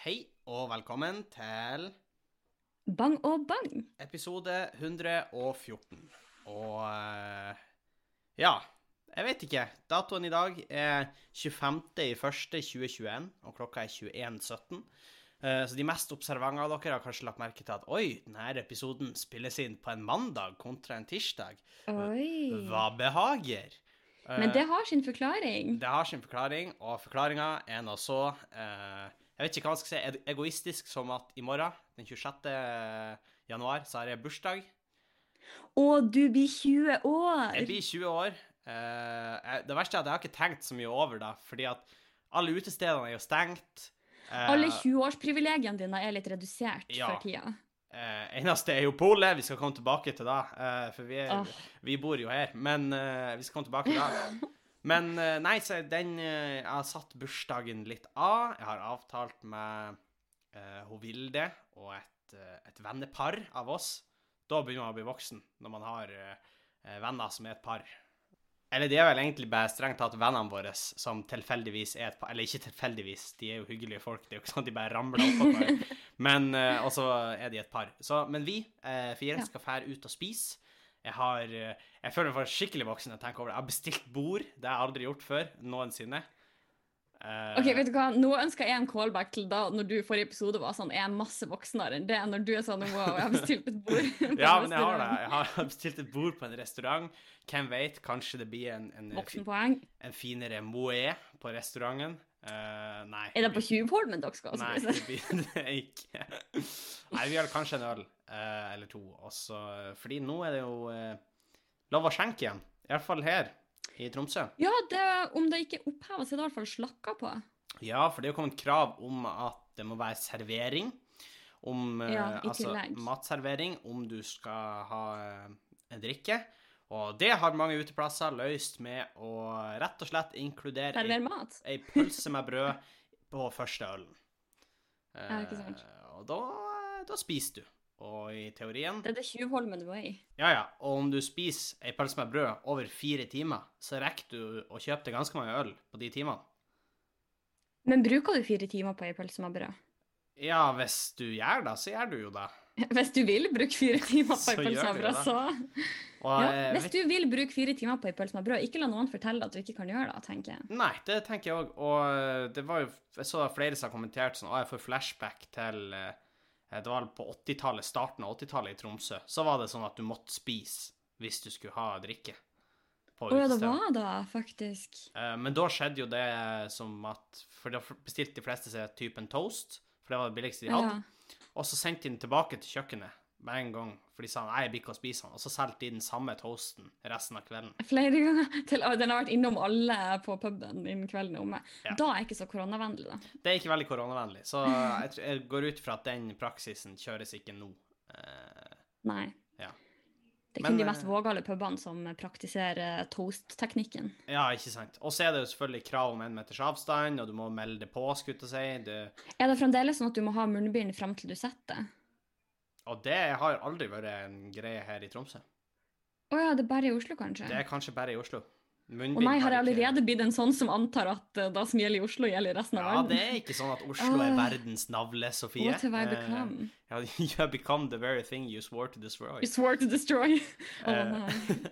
Hei og velkommen til Bang og bang. episode 114. Og eh, ja, jeg vet ikke. Datoen i dag er 25.01.2021, og klokka er 21.17. Eh, Så de mest observante av dere har kanskje lagt merke til at oi, denne episoden spilles inn på en mandag kontra en tirsdag. Oi. Hva behager? Men Eh, det har sin forklaring. Det har sin forklaring, og forklaringa er nå så eh, Jeg vet ikke hva jeg skal si, egoistisk som at i morgen, den 26. januar, så har jeg bursdag. Å, du blir 20 år. Jeg blir 20 år. Eh, det verste er at jeg har ikke tenkt så mye over det, fordi at alle utestedene er jo stengt. Eh, Alle 20-årsprivilegiene dine er litt redusert Ja. for tida. eh, eneste er jo polet. Vi skal komme tilbake til det, eh, for vi, er, oh. vi bor jo her. Men eh, vi skal komme tilbake til det. Men eh, nei, så den eh, Jeg har satt bursdagen litt av. Jeg har avtalt med uh, hun Vilde og et, uh, et vennepar av oss. Da begynner man å bli voksen, når man har uh, venner som er et par. Eller de er vel egentlig bare strengt tatt vennene våre som tilfeldigvis er et par Eller ikke tilfeldigvis, de er jo hyggelige folk. Det er jo ikke sånn at de bare ramler oppå hverandre. Men uh, også er de et par. Så, men vi fire skal fære ut og spise. Jeg har eh, Jeg føler meg for skikkelig voksen. Jeg tenker over det. Jeg har bestilt bord. Det har jeg aldri gjort før. Noensinne. Uh, Ok, vet du hva? Nå ønsker jeg en callback til da når du i forrige episode var sånn Jeg er masse voksnere enn det, når du er sånn wow, jeg har bestilt et bord. Ja, men jeg har det. Jeg har bestilt et bord på en restaurant. Hvem vet, kanskje det blir en, en, en finere moé på restauranten. Eh, nei. Er det på Tjuvholmen dere skal? Nei, spise? det blir det ikke. Nei, vi har kanskje en øl uh, eller to. Også, fordi nå er det jo uh, lov å skjenke igjen. I hvert fall her i Tromsø. Ja, det, om det ikke er oppheva, så er det i hvert fall slakka på. Ja, for det er jo kommet krav om at det må være servering. Om eh, Ja, altså matservering, om du skal ha eh, en drikke. Og det har mange uteplasser løst med å rett og slett inkludere ei, ei pølse med brød på første ølen. Ja, ikke sant. Eh, og da, da spiser du. Og i teorien Det er det Tjuvholmen du er i. Ja, ja. Og om du spiser ei pølse med brød over fire timer, så rekker du å kjøpe deg ganske mange øl på de timene. Men bruker du fire timer på ei pølse med brød? Ja, hvis du gjør det, så gjør du jo det. Hvis du vil bruke fire timer på ei pølse med brød, så Og, ja. eh, Hvis du vil bruke fire timer på ei pølse med brød, ikke la noen fortelle at du ikke kan gjøre det, tenker jeg. Nei, det tenker jeg òg. Og eh, det var jo Jeg så flere som har kommentert sånn Å, jeg får flashback til eh, Det var på 80-tallet, starten av 80-tallet i Tromsø. Så var det sånn at du måtte spise hvis du skulle ha drikke. Å ja, det var det, faktisk. Men da skjedde jo det som at For da bestilte de fleste seg typen toast, for det var det billigste de hadde. Ja. Og så sendte de den tilbake til kjøkkenet med en gang, for de sa nei, jeg blir ikke å spise den. Og så solgte de den samme toasten resten av kvelden. Flere ganger. Til, den har vært innom alle på puben innen kvelden er omme. Ja. Da er det ikke så koronavennlig, da. Det er ikke veldig koronavennlig, så jeg, tror- jeg går ut fra at den praksisen kjøres ikke nå. Eh, Nei. Det er Men, de mest eh, vågale pubene som praktiserer toast-teknikken. ja, ikke sant. Og så er det jo selvfølgelig krav om en meters avstand, og du må melde det på, skulle jeg si. Du... Er det fremdeles sånn at du må ha munnbind fram til du setter det? og det har aldri vært en greie her i Tromsø. Å ja, det er bare i Oslo, kanskje? Det er kanskje bare i Oslo. Å Munnbind nei, har jeg allerede blitt en sånn som antar at uh, det som gjelder i Oslo, gjelder i resten av Ja, verden? det er ikke sånn at Oslo er Ah. verdens navle, Sofie. What have I Eh, become? Ja, you have become the very thing you swore to destroy. You swore to destroy. Å Eh, nei.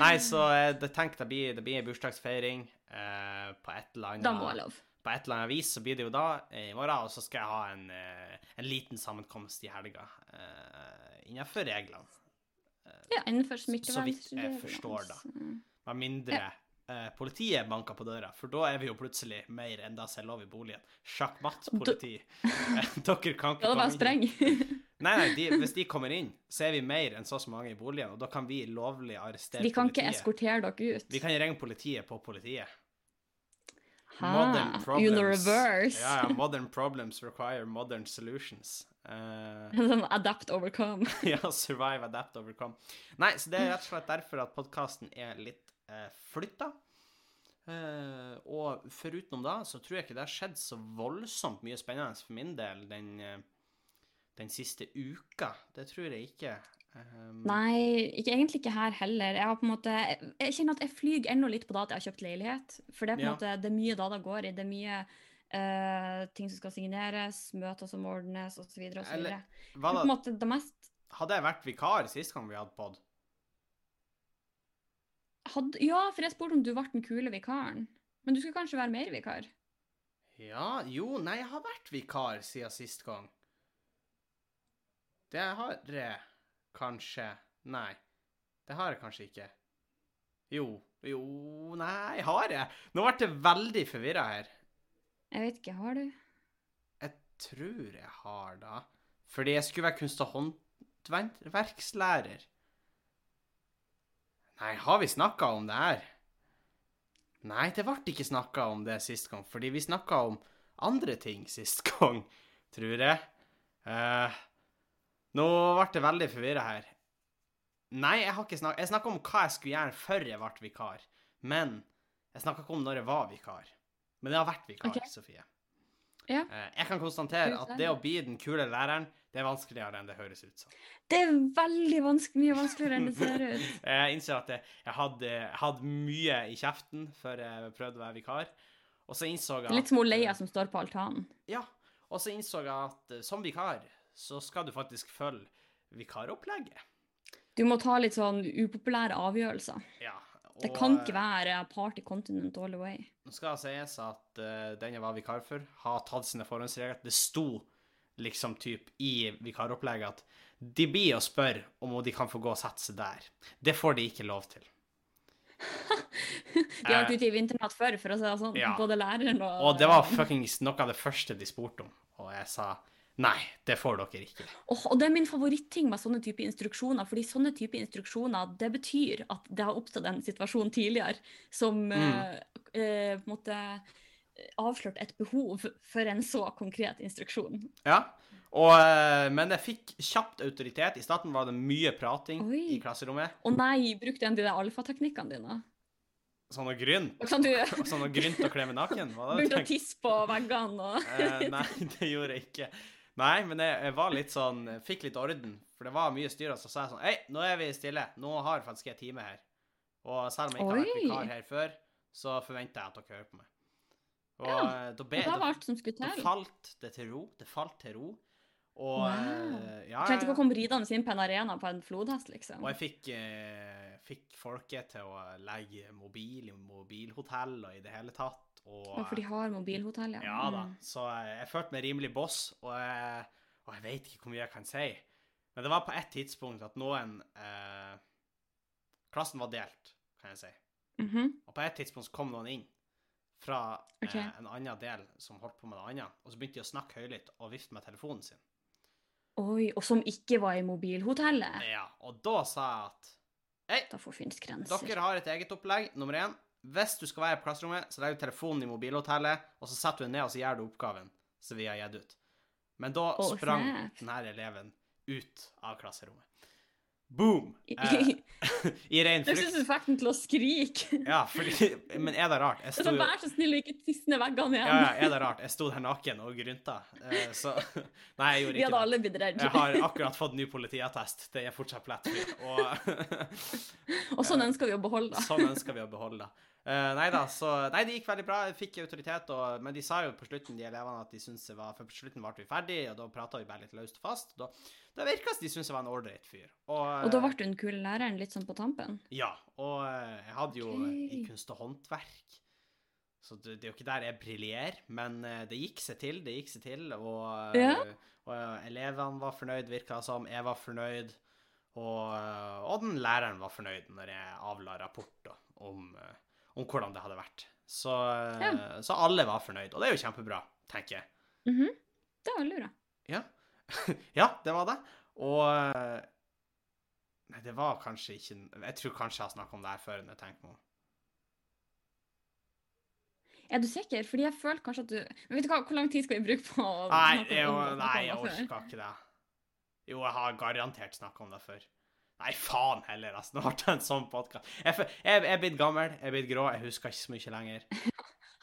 Nei, så eh, det tenkte jeg blir, det blir en bursdagsfeiring uh, på et eller annet Da må jeg lov. På et eller annet vis så blir det jo da eh, i morgen, og så skal jeg ha en, eh, en liten sammenkomst i helga Uh, innenfor reglene. Ja, innenfor Så vidt jeg forstår da. Med mindre eh, politiet banker på døra, for da er vi jo plutselig mer enn det som er lov i boligen. Sjakkmatt-politi. Dere kan ikke komme inn. Nei, nei, de, hvis de kommer inn, så er vi mer enn så så mange i boligen, og da kan vi lovlig arrestere politiet. Vi kan ikke eskortere dere ut. Vi kan ringe politiet på politiet. Ha, Modern in the problems. reverse. Ja, ja, modern problems require modern solutions. Sånn adapt, overcome. ja, survive, adapt, overcome. Nei, så det er rett og slett derfor at podkasten er litt uh, flytta. Eh, og foruten da, så tror jeg ikke det har skjedd så voldsomt mye spennende for min del den, eh, den siste uka. Det tror jeg ikke. Um, Nei, ikke, egentlig ikke her heller. Jeg, har på en måte, jeg, jeg kjenner at jeg flyr ennå litt på det at jeg har kjøpt leilighet. For det er Ja. måte, det er mye da det går i. Det er mye uh, ting som skal signeres, møter som ordnes, osv. osv. Da? Hadde jeg vært vikar sist gang vi hadde pod? Hadde, Ja, for jeg spurte om du ble den kule vikaren. Men du skulle kanskje være mer vikar? Ja, jo, nei, jeg har vært vikar siden sist gang. Det har jeg kanskje Nei, det har jeg kanskje ikke. Jo, jo, nei, har jeg? Nå ble jeg veldig forvirra her. Jeg vet ikke, har du? Jeg tror jeg har, da. Fordi jeg skulle være kunst- og håndverkslærer. Nei, har vi snakka om det her? Nei, det ble ikke snakka om det sist gang, fordi vi snakka om andre ting sist gang, tror jeg. Eh, nå ble det veldig forvirra her. Nei, jeg har ikke snakka Jeg snakka om hva jeg skulle gjøre før jeg ble vikar, men jeg snakka ikke om når jeg var vikar. Men jeg har vært vikar, Ok. Sofie. Ja. Eh, Jeg kan konstatere at det å bli den kule læreren, det er vanskeligere enn det høres ut som. Det er veldig vanskelig, mye vanskeligere enn det ser ut. Jeg innser at jeg, hadde, hadde mye i kjeften før jeg prøvde å være vikar. Og så innså jeg Litt som hun Leia som står på altanen. Ja. Og så innså jeg at eh, som vikar så skal du faktisk følge vikaropplegget. Du må ta litt sånn upopulære avgjørelser. Ja. Det og, kan ikke eh, være party continent all the way. Nå skal det sies at uh, den jeg var vikar for, har tatt sine forhåndsregler. Det sto liksom typ i vikaropplegget at de blir og spør om de kan få gå og sette seg der. Det får de ikke lov til. De har vært ute i vinternatt før, for å si det sånn. Ja. Både læreren og Og det var fuckings noe av det første de spurte om, og jeg sa nei, det får dere ikke. Oh, og det er min favoritting med sånne type instruksjoner, fordi sånne type instruksjoner, det betyr at det har oppstått en situasjon tidligere som Mm. eh, eh, på måte eh, avslørt et behov for en så konkret instruksjon. Ja, og, eh, men jeg fikk kjapt autoritet. I starten var det mye prating Oi. i klasserommet. Å nei, brukte en de der alfateknikkene dine. Sånn og grynt. Og du Sånn og grynt å kle meg naken, begynte å tisse på veggene og Eh, nei, det gjorde jeg ikke. Nei, men jeg, jeg var litt sånn Fikk litt orden, for det var mye styr. og Så sa jeg sånn Hei, nå er vi stille. Nå har faktisk jeg time her. Og selv om jeg ikke har vært vikar her før, så forventer jeg at dere hører på meg. Og Ja, eh, da, be, da var alt som skulle da falt det til ro. Det falt til ro. Og Wow. eh, ja, Trengte ikke å komme ridende inn på en arena på en flodhest, liksom. Og jeg fikk, eh, fikk folket til å legge mobil i mobilhotell og i det hele tatt. Og, ja, for de har mobilhotell, ja. ja da, Mm. så jeg, følte meg rimelig boss, og jeg, og jeg vet ikke hvor mye jeg kan si. Men det var på et tidspunkt at noen eh, Klassen var delt, kan jeg si. Mhm. Og på et tidspunkt så kom noen inn fra okay. eh, en annen del som holdt på med det andre, og så begynte de å snakke høylytt og vifte med telefonen sin. Oi, og som ikke var i mobilhotellet. Ja, og da sa jeg at Hei. Dere har et eget opplegg. Nummer én. Hvis du skal være i klasserommet, så legger du telefonen i mobilhotellet, og så setter du den ned, og så gjør du oppgaven som vi har gitt ut. Men da oh, sprang denne eleven ut av klasserommet. Boom! I, Eh, I ren jeg syns du fikk den til å skrike. Ja, fordi Men er det rart? Jeg sto Vær så snill å ikke tisse ned veggene igjen. ja, ja, er det rart? Jeg sto der naken og grynta. Eh, så Nei, jeg gjorde Vi hadde alle blitt redde. Jeg har akkurat fått ny politiattest. Det er fortsatt plettfri. Og Og sånn ønsker vi å beholde det. Sånn ønsker vi å beholde det. Eh, nei da, så Nei, det gikk veldig bra. Jeg fikk autoritet, og, men de sa jo på slutten, de elevene, at de syntes det var For på slutten ble vi ferdig, og da prata vi bare litt løst og fast. Da, da virka det som de syntes jeg var en ålreit fyr. Og, Og da ble du den kule læreren litt sånn på tampen? Ja. Og eh, jeg hadde jo okay. i kunst og håndverk Så det, det er jo ikke der jeg briljerer, men eh, det gikk seg til. Det gikk seg til, og, eh, Ja. og og elevene var fornøyd, virka som. Jeg var fornøyd. Og, eh, og den læreren var fornøyd når jeg avla rapport da, om, eh, om hvordan det hadde vært. Så, ja. så alle var fornøyd, og det er jo kjempebra, tenker jeg. Mhm. Det var veldig bra. Ja. ja, det var det. Og Nei, det var kanskje ikke Jeg tror kanskje jeg har snakka om det her før enn jeg tenker meg om. Er du sikker? Fordi jeg føler kanskje at du Men vet du hva, hvor lang tid skal vi bruke på å Nei, jeg, det? nei, jeg orka ikke det. Jo, jeg har garantert snakka om det før. Nei, faen heller, altså. Nå ble det en sånn podkast. Jeg, er- blitt gammel, jeg er blitt grå, jeg husker ikke så mye lenger.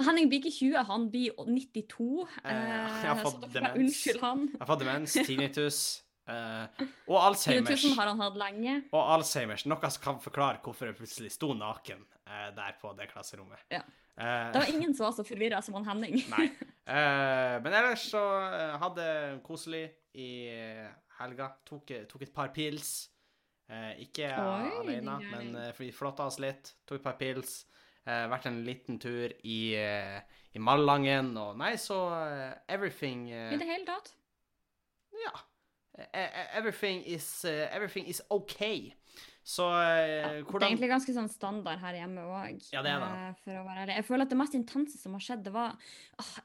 Henning blir ikke 20, han blir 92. Eh, jeg har eh, fått demens. Unnskyld han. Jeg har fått demens, tinnitus, Eh, og Alzheimers. Tinnitusen har han hatt lenge. Og Alzheimers, noe som kan forklare hvorfor jeg plutselig sto naken eh, der på det klasserommet. Ja. Eh, Det var ingen som var så forvirra som han Henning. Nei. Eh, men ellers så eh, hadde koselig i eh, helga. Tok, tok et par pils. Eh, ikke Oi, alene, men uh, vi flotta oss litt. Tok et par pils. Eh, vært en liten tur i, eh, i Malangen, og nei, så eh, everything eh, I det hele tatt. Ja. Eh, eh, Everything is, eh, everything is OK. Så eh, Det er egentlig ganske sånn standard her hjemme òg. Ja, det er det. For å være ærlig. Jeg føler at det mest intense som har skjedd, det var ah,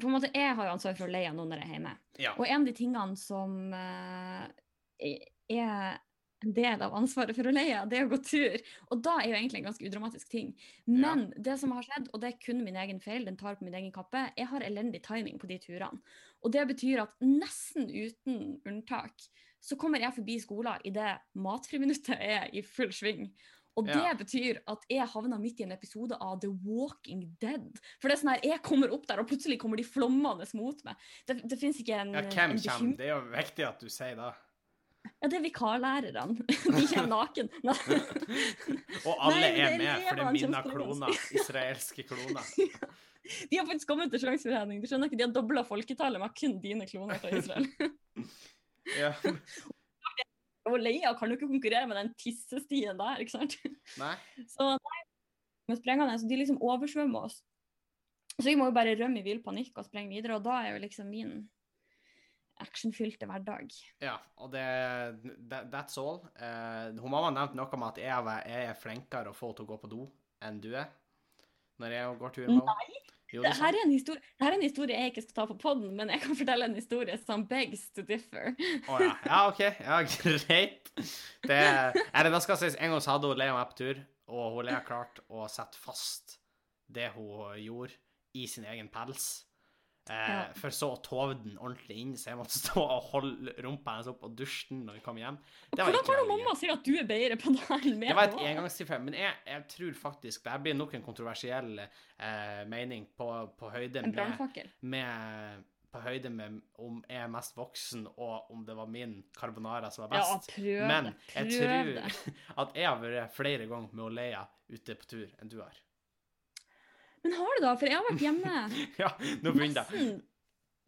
På en måte, Jeg har jo ansvar for å leie noen når jeg er hjemme. Ja. Og en av de tingene som eh, er en del av ansvaret for å leie, det er å gå tur. Og da er jo egentlig en ganske udramatisk ting. Men det som har skjedd, og det er kun min egen feil, den tar på min egen kappe, jeg har elendig timing på de turene. Og det betyr at nesten uten unntak så kommer jeg forbi skolen idet matfriminuttet er i full sving. Og det Ja. betyr at jeg havna midt i en episode av The Walking Dead. For det er sånn her, jeg kommer opp der, og plutselig kommer de flommende mot meg. Det, det fins ikke en, ja, hvem en kommer? Det er jo viktig at du sier det. Ja, det er vikarlærerne. De kommer naken. Og alle Nei, er med, for det er mine kloner. Israelske kloner. De har faktisk kommet til sjanseforhandling. Du skjønner ikke, De har dobla folketallet med kun dine kloner fra Israel. Ja. Og Leia kan jo ikke konkurrere med den tissestien der, ikke sant? Nei. Så nei, med sprengene, så de liksom oversvømmer oss. Så vi må jo bare rømme i vill panikk og sprenge videre, og da er jo liksom min actionfylte hverdag. Ja, og det that, That's all. Uh, hun mamma nevnte noe om at jeg, er- jeg er flinkere å få til å gå på do enn du er. Når jeg går tur med henne. Jo, det er her er, en historie, det her er en historie jeg ikke skal ta på podden, men jeg kan fortelle en historie som begs to differ. Å ja. ja, OK. Ja, greit. Det, eller det skal sies, En gang så hadde hun Lea meg på tur, og hun Lea klarte å sette fast det hun gjorde, i sin egen pels. Eh, Ja. For så å tove den ordentlig inn, så jeg måtte stå og holde rumpa hennes opp og dusje den når vi kom hjem. Det var Hvordan ikke kan mamma og si at du er bedre på det her enn meg? Det var et engangstilfelle, men jeg, jeg tror faktisk Det her blir nok en kontroversiell eh, mening på, på høyde En med, med på høyde med om jeg er mest voksen, og om det var min carbonara som var Ja, best. prøv Men jeg Prøv tror det. at jeg har vært flere ganger med Oleia ute på tur enn du har. Men har du da? For jeg har vært hjemme Ja, nå begynner det.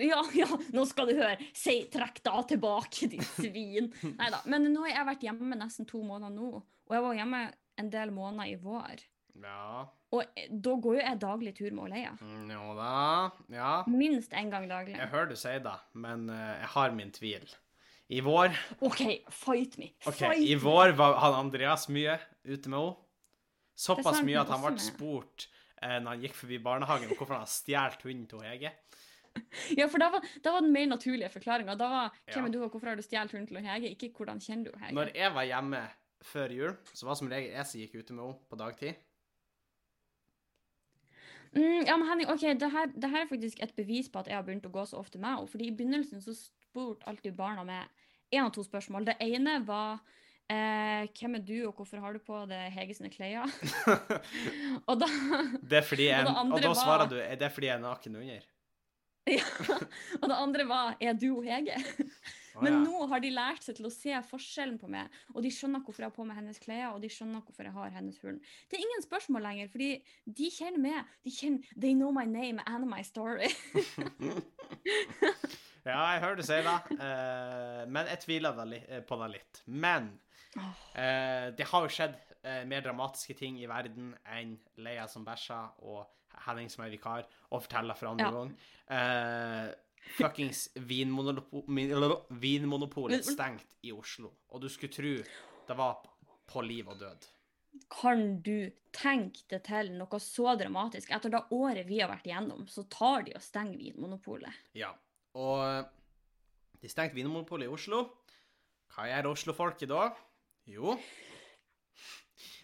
ja, ja, nå skal du høre. Si, trekk da tilbake, ditt svin. Nei da. Men nå har jeg vært hjemme nesten to måneder nå. Og jeg var hjemme en del måneder i vår. Ja. Og eh, da går jo jeg daglig tur med Oleia. Mm, Jo da. Ja. Minst én gang daglig. Jeg hører du sier det, men eh, jeg har min tvil. I vår OK, fight me. Fight I vår var han Andreas mye ute med henne. Såpass mye at han ble spurt når han gikk forbi barnehagen hvorfor han har stjålet hunden til Hege. Ja, for da var, da var den mer naturlige forklaringa. Da var Ja. hvem er du, og hvorfor har du stjålet hunden til Hege? Ikke hvordan kjenner du Hege? Når jeg var hjemme før jul, så var det som regel jeg som gikk ute med henne på dagtid. Mm, ja, men Henning, ok, det her, det her er faktisk et bevis på at jeg har begynt å gå så ofte med henne. Fordi i begynnelsen så spurte alltid barna meg én av to spørsmål. Det ene var eh, hvem er du, og hvorfor har du på deg Hege sine klær? og da Det er fordi jeg, Og og, da svarer du er det fordi jeg er naken under. ja, Og det andre var er du Hege? Å, Men ja. nå har de lært seg til å se forskjellen på meg, og de skjønner hvorfor jeg har på meg hennes klær, og de skjønner hvorfor jeg har hennes hull. Det er ingen spørsmål lenger, fordi de kjenner meg. De kjenner They know my name and my story. ja, jeg hører du sier det, eh, men jeg tviler eh, på deg litt. Men det har jo skjedd eh, mer dramatiske ting i verden enn Leia som bæsja og Henning som er vikar, og forteller for andre Ja. gang. Eh, fuckings vinmonopolet vinmonopol stengt i Oslo, og du skulle tro det var på liv og død. Kan du tenke det til noe så dramatisk? Etter det året vi har vært igjennom, så tar de og stenger Vinmonopolet. Ja. Og de stengte Vinmonopolet i Oslo. Hva gjør Oslo-folket da? Jo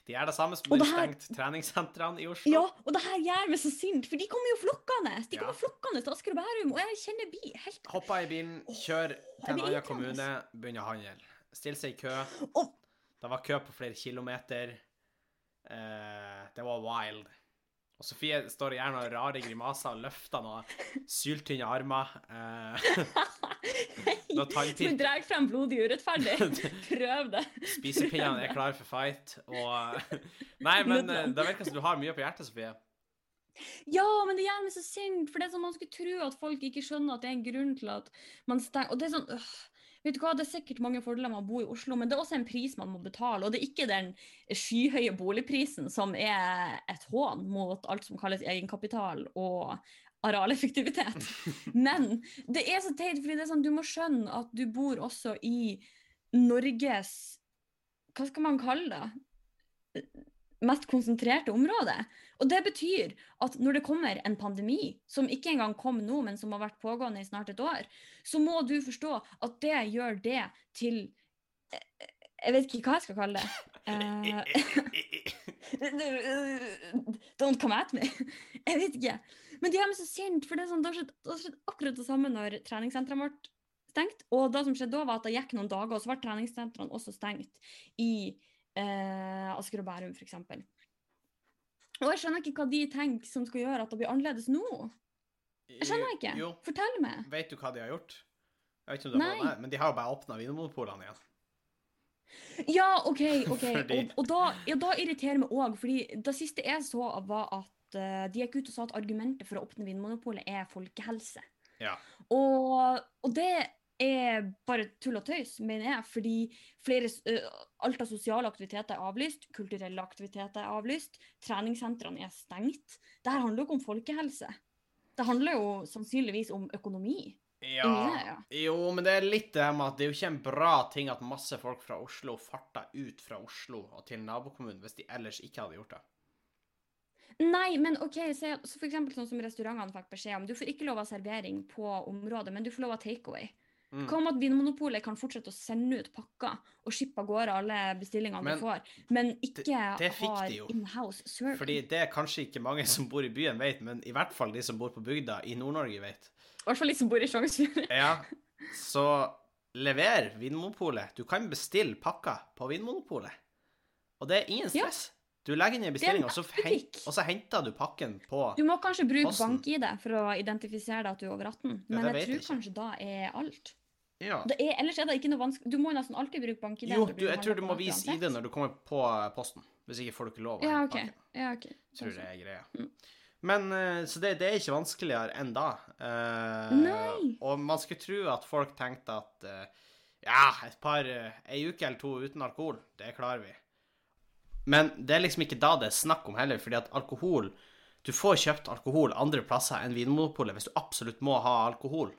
De er det samme som de det her- treningssentrene i Oslo. Ja, og det her gjør meg så sint, for de kommer jo flokkende! De Ja. kommer flokkende til Asker og Bærum, og jeg kjenner bi helt Hoppa i bilen, kjør til en annen kommune, begynner å handle. Stille seg i kø. Oh. Det var kø på flere kilometer. Eh, det var wild. Og Sofie står og gjør noen rare grimaser og løfter noen syltynne armer. Eh, Nå tannpirk. Du drar frem blodig urettferdig. Prøv det. Spisepinnene er klare for fight, og Nei, men eh, det virker som du har mye på hjertet, Sofie. Ja, men det gjør meg så sint, for det er sånn man skulle tro at folk ikke skjønner at det er en grunn til at man stenger Og det er sånn øh, Vet du hva, Det er sikkert mange fordeler med å bo i Oslo, men det er også en pris man må betale. Og det er ikke den skyhøye boligprisen som er et hån mot alt som kalles egenkapital og arealeffektivitet. Men det er så teit, fordi det er sånn, du må skjønne at du bor også i Norges Hva skal man kalle det? mest konsentrerte område. Og det betyr at når det kommer en pandemi, som ikke engang kom nå, men som har vært pågående i snart et år, så må du forstå at det gjør det til Jeg vet ikke hva jeg skal kalle det. Uh, don't come at me. Jeg vet ikke. Men de gjør meg så sint, for det, sånn, det, har skjedd, har skjedd akkurat det samme når treningssentrene ble stengt. Og det som skjedde da, var at det gikk noen dager, og så ble treningssentrene også stengt i eh, Asker og Bærum, f.eks. Og jeg skjønner ikke hva de tenker som skal gjøre at det blir annerledes nå. Jeg skjønner ikke. Jo, Fortell meg. vet du hva de har gjort? Jeg vet ikke om du har fått med, men de har jo bare åpna vinmonopolene igjen. Ja, OK. ok. Fordi- Og, og da, ja, da irriterer meg òg, fordi det siste jeg så, var at uh, de gikk ut og sa at argumentet for å åpne Vinmonopolet er folkehelse. Ja. Og, og det er bare tull og tøys, mener jeg, fordi flere, alt av sosiale aktiviteter er avlyst, kulturelle aktiviteter er avlyst, treningssentrene er stengt. Dette handler jo ikke om folkehelse. Det handler jo sannsynligvis om økonomi. Ja. Det, ja. Jo, men det er litt det her med at det er jo ikke en bra ting at masse folk fra Oslo farta ut fra Oslo og til nabokommunen hvis de ellers ikke hadde gjort det. Nei, men OK, se, så for eksempel sånn som restaurantene fikk beskjed om. Du får ikke lov av servering på området, men du får lov av takeaway. Mm. Hva om at Vinmonopolet kan fortsette å sende ut pakker og skippe av gårde alle bestillingene Men de får, men ikke det det har de in-house serving? Fordi det er kanskje ikke mange som bor i byen vet, men i hvert fall de som bor på bygda i Nord-Norge vet. I hvert fall de som bor i Sjongsfjord. Ja, så lever Vinmonopolet. Du kan bestille pakker på Vinmonopolet. Og det er ingen Ja. stress. Du legger inn en bestilling, og så, hent, og så henter du pakken på posten. Du må kanskje bruke bank-ID for å identifisere deg at du er over 18, men ja, jeg tror jeg kanskje da er alt. Ja. Det er, ellers er det ikke noe vanskelig. Du må nesten alltid bruke bank-ID. Jo, du, jeg tror du må vise. ID når du kommer på posten. Hvis ikke får du ikke lov Ja, OK. Ja, okay. Tror det er greia. Mm. Men eh, Så det, det er ikke vanskeligere enn da. Eh, Nei. Og man skulle tro at folk tenkte at eh, ja, et par eh, Ei uke eller to uten alkohol, det klarer vi. Men det er liksom ikke da det er snakk om heller, fordi at alkohol Du får kjøpt alkohol andre plasser enn Vinmonopolet hvis du absolutt må ha alkohol.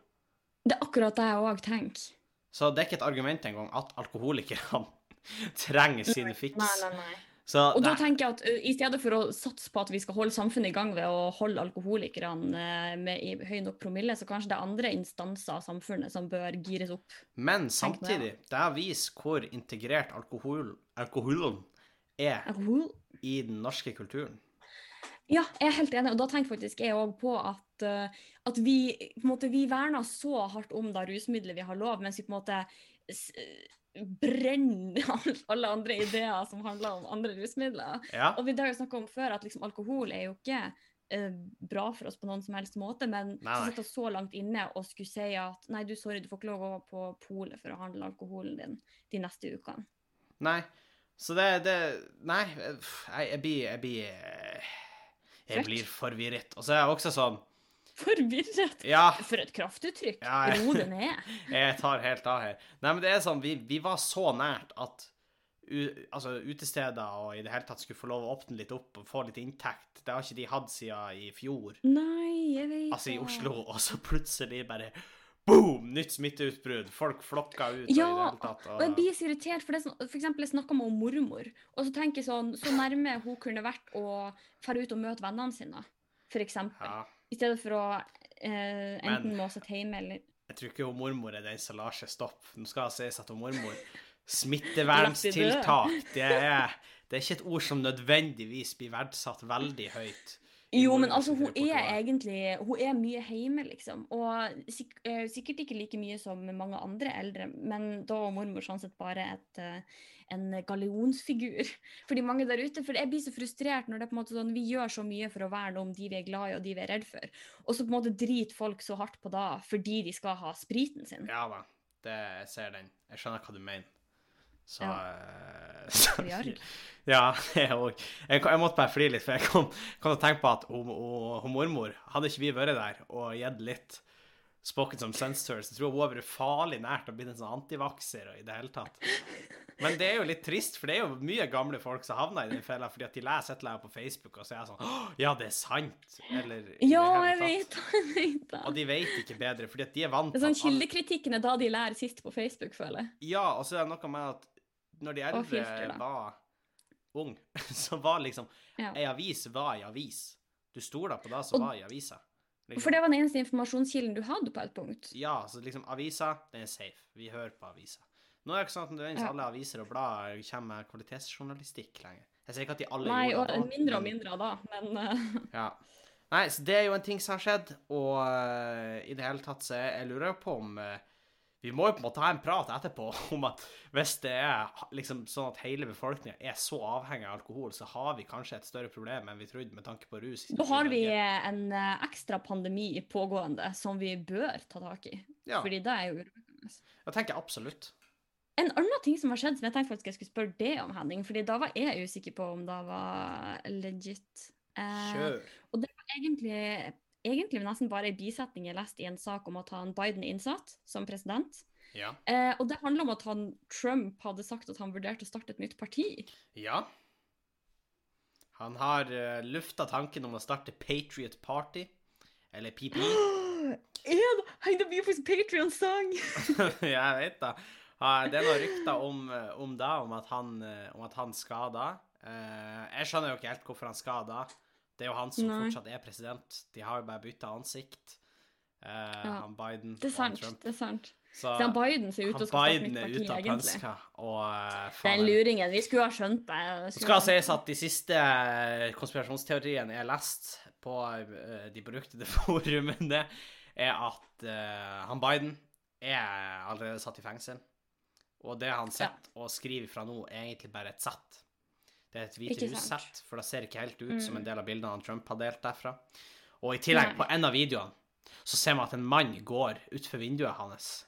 Det er akkurat det jeg òg tenker. Så det er ikke et argument engang at alkoholikerne trenger sine fiks. Nei, nei, nei. Så Og da tenker jeg at uh, i stedet for å satse på at vi skal holde samfunnet i gang ved å holde alkoholikerne uh, med i høy nok promille, så kanskje det er andre instanser av samfunnet som bør gires opp. Men samtidig, det viser hvor integrert alkohol, alkoholen er Alkohol? i den norske kulturen. Ja, jeg er helt enig, og da tenker faktisk jeg òg på at, eh, at vi på en måte, vi verner så hardt om det rusmiddelet vi har lov, mens vi på en måte s- brenner alle andre ideer som handler om andre rusmidler. Ja, Og vi har jo snakka om før at liksom, alkohol er jo ikke eh, bra for oss på noen som helst måte, men Nei, nei. sitte så langt inne og skulle si at nei, du, sorry, du får ikke lov å gå på polet for å handle alkoholen din de neste ukene. nei. Så det, det Nei, jeg, blir Jeg blir eh, Jeg blir forvirret. Og så er jeg også sånn Forvirret! Ja, For et kraftuttrykk! Ja, jeg- Ro det ned. jeg tar helt av her. Nei, men det er sånn Vi, vi var så nært at u, altså, utesteder og i det hele tatt skulle få lov å åpne litt opp og få litt inntekt. Det har ikke de hatt siden i fjor. Nei, jeg vet Altså i. Oslo, og så plutselig bare boom! Nytt smitteutbrudd. Folk flokka ut. Ja, og tatt, Og jeg blir så irritert, for det er sånn, for eksempel jeg snakka med mormor, og så tenker jeg sånn, så nærme hun kunne vært å dra ut og møte vennene sine, for eksempel. ja, I stedet for å eh, enten må sitte hjemme eller Jeg tror ikke hun mormor er den som lar seg stoppe. Nå skal det sies at hun mormor Smitteverntiltak, det er, det er ikke et ord som nødvendigvis blir verdsatt veldig høyt Jo, men altså, hun er egentlig Hun er mye hjemme, liksom. Og sik eh, sikkert ikke like mye som mange andre eldre, men da var mormor sånn sett bare et, eh, en gallionsfigur for de mange der ute. For jeg blir så frustrert når det er på en måte sånn, vi gjør så mye for å verne om de vi er glad i og de vi er redd for, og så på en måte driter folk så hardt på da fordi de skal ha spriten sin. Ja da, det, jeg ser den. Jeg skjønner hva du mener. Så, Ja. eh, så Ja, jeg òg. Jeg, jeg måtte bare flire litt, for jeg kom, kom til å tenke på at hun, mormor Hadde ikke vi vært der og gitt litt spokken som sense så tror jeg hun har vært farlig nært å bli en sånn antivakser i det hele tatt. Men det er jo litt trist, for det er jo mye gamle folk som havner i den fella fordi at de leser et eller annet på Facebook, og så er jeg sånn Ja, det er sant! Eller Ja, jeg vet jeg vet det. Og de vet ikke bedre, fordi at de er vant Det er sånn Kildekritikken er da de lærer sist på Facebook, føler jeg. Ja, og så er det noe med at når de eldre filter, var ung, så var liksom Ja. Ei avis var ei avis. Du stola på det som var i avisa. Liksom. For det var den eneste informasjonskilden du hadde på et punkt. Ja, så liksom avisa, den er safe. Vi hører på avisa. Nå er det ikke sånn at nødvendigvis Ja. alle aviser og blader kommer med kvalitetsjournalistikk lenger. Jeg sier ikke at de alle Nei, gjorde det Nei, mindre og mindre da, men eh, Ja. Nei, så det er jo en ting som har skjedd, og uh, i det hele tatt så jeg, lurer jo på om eh, Vi må jo på en måte ha en prat etterpå om at hvis det er liksom sånn at hele befolkninga er så avhengig av alkohol, så har vi kanskje et større problem enn vi trodde med tanke på rus. da har vi en eh, ekstra pandemi pågående som vi bør ta tak i. Ja, Fordi det er jo urovekkende. jeg tenker absolutt. En annen ting som har skjedd, som jeg tenkte faktisk jeg skulle spørre det om, Henning, fordi da var jeg usikker på om det var legit. Eh, Kjør. egentlig, egentlig nesten bare en bisetning jeg leste i en sak om at han Biden er innsatt som president. Ja. Eh, og det handler om at han, Trump hadde sagt at han vurderte å starte et nytt parti. Ja. Han har uh, lufta tanken om å starte Patriot Party, eller PP. En? Hei, det blir faktisk Patrion-sang! jeg vet da. Det er noen rykter om, eh, om det, om at han, eh, om at han skal da. Eh, jeg skjønner jo ikke helt hvorfor han skal da. Det er jo han som Nei. fortsatt er president. De har jo bare bytta ansikt. Uh, Ja, Han Biden Det er sant. Trump. det er sant. Så Så han Biden ser ut til å starte er parti, ut av egentlig. pønska, og uh, Den luringen. Vi skulle ha skjønt det. Det skal sies at de siste eh, konspirasjonsteoriene jeg har lest på uh, de beruktede forumene, er at han Biden er allerede satt i fengsel. Og det han sitter og skriver fra nå, er egentlig bare et sett. Det er et Hvite hus-sett, for det ser ikke helt ut som Mm. en del av bildene han Trump har delt derfra. Og i tillegg, Nei. på en av videoene, så ser man at en mann går utfor vinduet hans.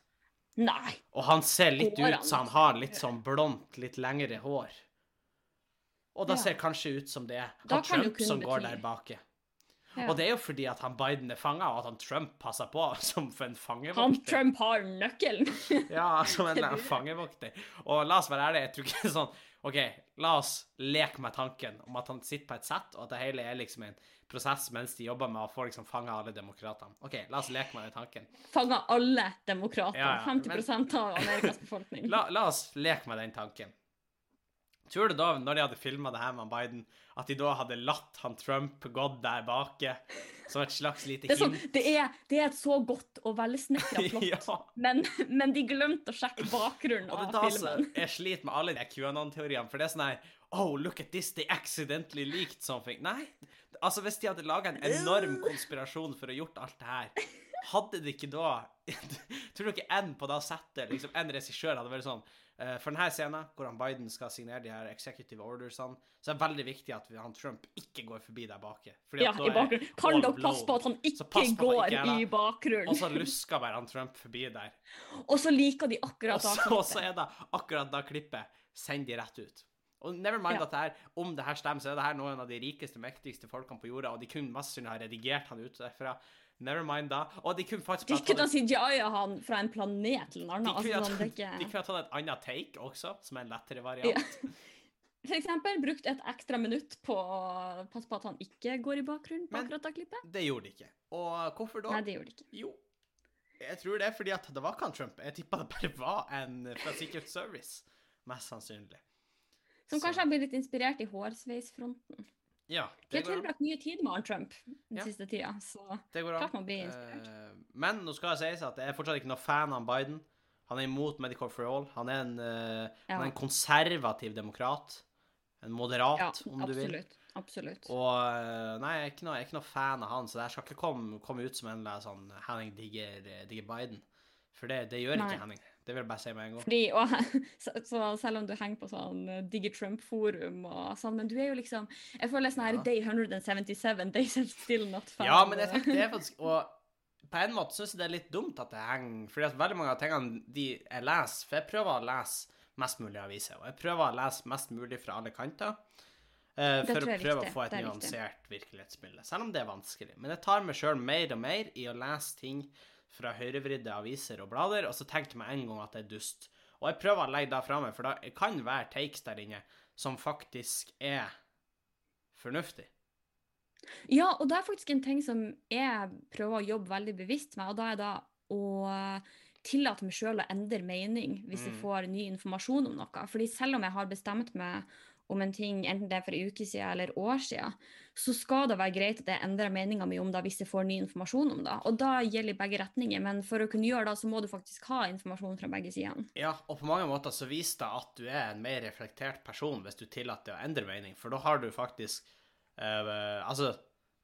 Nei. Og han ser litt Går ut så han har litt sånn blondt, litt lengre hår. Og da Ja. ser kanskje ut som det er han Trump som går bety- der bake. Ja. Og det er jo fordi at han Biden er fanga, og at han Trump passer på som en Han. Trump har nøkkelen. Ja, som en fangevokter. Og la oss være ærlige, jeg tror ikke det er sånn OK, la oss leke med tanken om at han sitter på et sett, og at det hele er liksom en prosess mens de jobber med å få liksom fanga alle demokratene. OK, la oss leke med den tanken. Fanga alle demokrater. Ja, ja, 50% av Amerikas befolkning. La, la oss leke med den tanken. Tror du da, når de hadde filma det her med Biden, at de da hadde latt han Trump gått der bake som et slags lite Det er, sånn, hint? det, er, det er et så godt og velsnekra plott, Ja. men, men de glemte å sjekke bakgrunnen Og det er av da filmen. jeg sliter med alle de QAnon-teoriene, for det er sånn her Oh, look at this, they accidentally leaked something. Nei, altså hvis de hadde laga en enorm konspirasjon for å gjort alt det her, hadde de ikke da Tror du ikke en på da settet, liksom en regissør hadde vært sånn For denne scenen, hvor han Biden skal signere de her executive ordersene, så er det veldig viktig at han Trump ikke går forbi der bake. Ja, i bakgrunnen. Kan dere passe på at han ikke han går ikke i bakgrunnen? Og så lusker bare han Trump forbi der. Og så liker de akkurat da da og så er det akkurat da klippet Send de rett ut. Og never mind Ja. at det her, om det her stemmer, så er det her noen av de rikeste, mektigste folkene på jorda, og de kunne mest sannsynlig ha redigert han ut derfra. Never mind da. Og de kunne faktisk De kunne ha CGI-a han fra en planet til en de kunne, Altså, er de kunne ha tatt et annet take også, som er en lettere variant. For eksempel brukt et ekstra minutt på å passe på at han ikke går i bakgrunnen på Men- akkurat det klippet. Det gjorde de ikke. Og hvorfor da? Nei, det gjorde de ikke. Jo, jeg tror det er fordi at det var ikke han Trump. Jeg tippa det bare var en fra Secret Service. Mest sannsynlig. Som Så- kanskje har blitt litt inspirert i hårsveisfronten. Ja, det har går an. tilbrakt mye tid med Arn Trump den Ja. siste tida, så klart man blir inspirert. Uh, men nå skal det sies at jeg er fortsatt ikke noe fan av Biden. Han er imot Medical for all. Han er en, uh, Ja. han er en konservativ demokrat. En moderat, Ja, om du vil. absolutt. Absolutt. Og eh, nei, jeg er ikke noe, jeg noe fan av han, så det skal ikke komme, komme ut som en eller annen sånn Henning digger, digger Biden. For det, det gjør ikke Henning. Det vil jeg bare si med en gang. Fordi, og, så, så selv om du henger på sånn eh, Digger Trump-forum og sånn, men du er jo liksom Jeg føler sånn her Ja. Day 177, Days are still not found. Ja, men jeg tenker det er faktisk Og på en måte syns jeg det er litt dumt at det henger Fordi at veldig mange av tingene de jeg leser For jeg prøver å lese mest mulig aviser, og jeg prøver å lese mest mulig fra alle kanter. Uh, for å prøve viktig. å få et er nyansert virkelighetsbilde. Selv om det er vanskelig. Men jeg tar meg sjøl mer og mer i å lese ting fra høyrevridde aviser og blader, og så tenkte jeg med en gang at det er dust. Og jeg prøver å legge det fra meg, for det kan være takes der inne som faktisk er fornuftig. Ja, og det er faktisk en ting som jeg prøver å jobbe veldig bevisst med, og da er det å tillate meg sjøl å endre mening hvis jeg Mm. får ny informasjon om noe. Fordi selv om jeg har bestemt meg om en ting, enten det er for en uke siden eller år siden, så skal det være greit at jeg endrer meninga mi om det hvis jeg får ny informasjon om det. Og da gjelder begge retninger, men for å kunne gjøre det, så må du faktisk ha informasjon fra begge sidene. Ja, og på mange måter så viser det at du er en mer reflektert person hvis du tillater å endre mening, for da har du faktisk øh, Altså,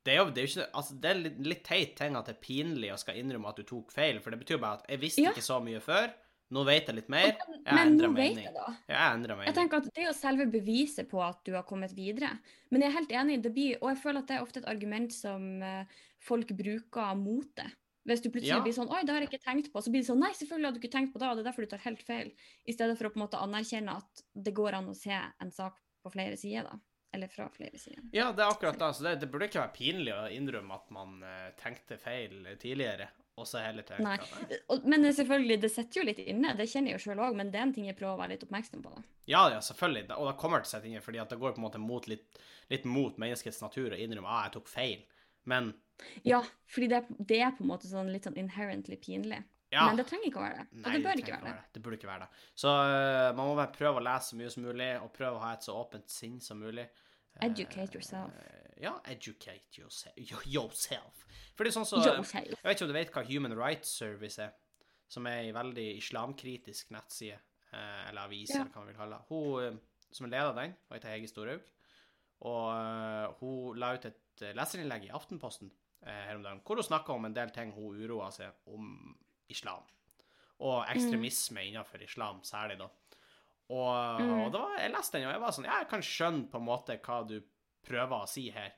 det er jo, det er jo ikke Altså, det er litt, litt teit ting at det er pinlig å skal innrømme at du tok feil, for det betyr bare at jeg visste Ja. ikke så mye før, nå vet jeg litt mer, jeg Men endrer mening. vet mening. jeg da. Jeg endrer Jeg tenker at Det er jo selve beviset på at du har kommet videre. Men jeg er helt enig, det blir, og jeg føler at det er ofte et argument som eh, folk bruker mot det. Hvis du plutselig Ja. blir sånn 'oi, det har jeg ikke tenkt på', så blir det sånn 'nei, selvfølgelig hadde du ikke tenkt på det', og det er derfor du tar helt feil. I stedet for å på en måte anerkjenne at det går an å se en sak på flere sider, da. Eller fra flere sider. Ja, det er akkurat det. Så det, det burde ikke være pinlig å innrømme at man eh, tenkte feil tidligere, og så heller tenke Nei. Men selvfølgelig, det sitter jo litt inne, det kjenner jeg jo sjøl òg, men det er en ting jeg prøver å være litt oppmerksom på. da. Ja, ja, selvfølgelig. Og det kommer til å sitte inne, fordi at det går på en måte mot litt, litt mot menneskets natur å innrømme at ah, jeg tok feil. Men Ja, fordi det, det er på en måte sånn litt sånn inherently pinlig. Ja. Men det trenger ikke å være det. Og det bør trenger ikke være det. Det burde ikke være det. Så uh, man må bare prøve å lese så mye som mulig, og prøve å ha et så åpent sinn som mulig. Eh, Educate yourself. Ja, educate yourself. yourself. For det er sånn så yourself. Jeg vet ikke om du vet hva Human Rights Service er, som er en veldig islamkritisk nettside, uh, eller avis, Ja. eller hva man vil kalle det. Hun eh, som er leder av den, hun heter Hege Storhaug, og eh, hun la ut et eh, leserinnlegg i Aftenposten eh, her om dagen, hvor hun snakka om en del ting hun uroa seg om islam. Og ekstremisme innenfor islam, særlig, da. Og, Mm. og da, var, jeg leste den, og jeg var sånn jeg kan skjønne på en måte hva du prøver å si her.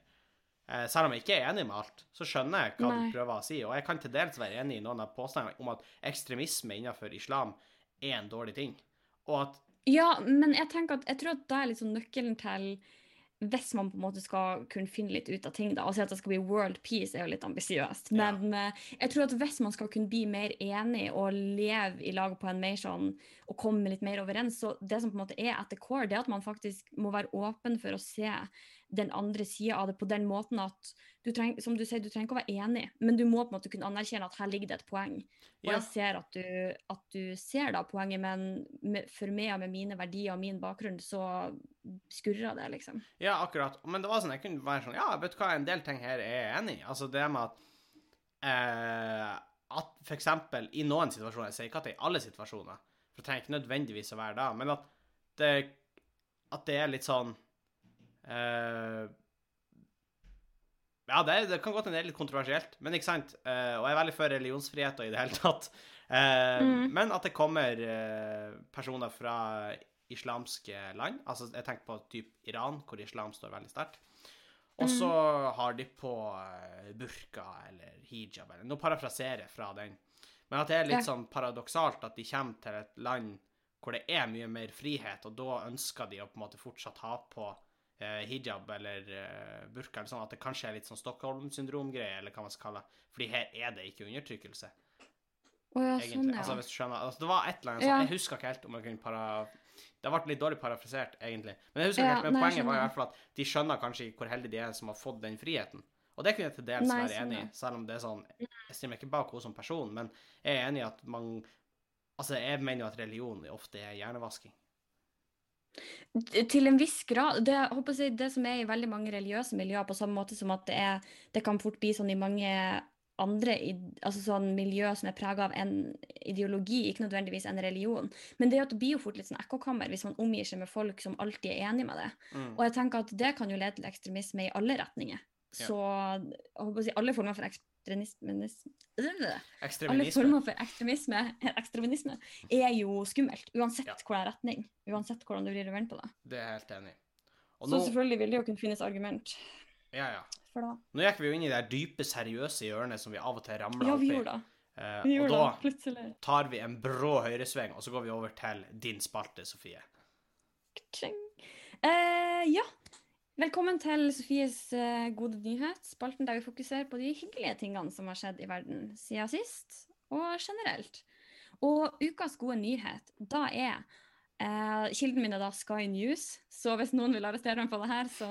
Eh, selv om jeg ikke er enig med alt, så skjønner jeg hva Nei. du prøver å si. Og jeg kan til dels være enig i noen av påstandene om at ekstremisme innenfor islam er en dårlig ting. Og at Ja, men jeg tenker at jeg tror at det er liksom nøkkelen til hvis man på en måte skal kunne finne litt ut av ting, da, og si at det skal bli world peace, er jo litt ambisiøst. Men ja. jeg tror at hvis man skal kunne bli mer enig og leve i lag på en mer sånn, og komme litt mer overens, så det som på en måte er at the core, det er at man faktisk må være åpen for å se den andre sida av det på den måten at du trenger, som du sier, du trenger ikke å være enig, men du må på en måte kunne anerkjenne at her ligger det et poeng. Og Ja. jeg ser at du, at du ser da poenget, men med, for meg og med mine verdier og min bakgrunn, så skurrer det, liksom. Ja, akkurat. Men det var sånn, jeg kunne være sånn Ja, vet du hva, en del ting her er jeg enig i. Altså det med at eh, At eksempel i noen situasjoner Jeg sier ikke at det er i alle situasjoner, for det trenger ikke nødvendigvis å være da, men at det At det er litt sånn eh, Ja, det, det kan godt hende det er litt kontroversielt, men ikke sant? Uh, og jeg er veldig for religionsfrihet og i det hele tatt. Uh, Mm. Men at det kommer uh, personer fra islamske land, altså jeg tenker på typ Iran, hvor islam står veldig sterkt, og så har de på burka eller hijab, eller noe parafraserer fra den. Men at det er litt Ja. sånn paradoksalt at de kommer til et land hvor det er mye mer frihet, og da ønsker de å på en måte fortsatt ha på hijab eller eh, burka, eller sånn at det kanskje er litt sånn Stockholm-syndrom-greie, eller hva man skal kalle det. Fordi her er det ikke undertrykkelse, Å ja, egentlig. sånn, ja. Altså, hvis du skjønner. Altså, det var et eller annet Ja. sånn, Jeg husker ikke helt om jeg kunne para... Det ble litt dårlig parafrisert, egentlig. Men jeg husker Ja, ikke helt, men nei, poenget var i hvert fall at de skjønner kanskje ikke hvor heldige de er som har fått den friheten. Og det kunne jeg til dels være sånn, enig i, ja. selv om det er sånn Jeg stiller meg ikke bak henne som person, men jeg er enig i at man Altså, jeg mener jo at religion ofte er hjernevasking. Til en viss grad. Det, jeg det som er i veldig mange religiøse miljøer, på samme måte som at det, er, det kan fort bli sånn i mange andre altså sånn miljø som er prega av en ideologi, ikke nødvendigvis en religion. Men det, at det blir jo fort litt sånn ekkokammer hvis man omgir seg med folk som alltid er enig med det. Mm. Og jeg tenker at det kan jo lede til ekstremisme i alle retninger. Så jeg håper å si, alle former for ekstremisme alle former for ekstremisme, ekstremisme er jo skummelt, uansett Ja. hvordan retning. Uansett hvordan du vrir og vender på det. Det er jeg helt enig i. Så nå, selvfølgelig vil det jo kunne finnes argument ja, ja. for det. nå gikk vi jo inn i det dype, seriøse hjørnet som vi av og til ramler Ja, opp vi i. gjorde det. Eh, Vi og da det, plutselig. tar vi en brå høyresving, og så går vi over til din spalte, Sofie. Tjing. Eh, ja. Velkommen til Sofies eh, gode nyhet, spalten der vi fokuserer på de hyggelige tingene som har skjedd i verden siden sist, og generelt. Og ukas gode nyhet, da er eh, Kilden min er da Sky News, så hvis noen vil arrestere meg på det her, så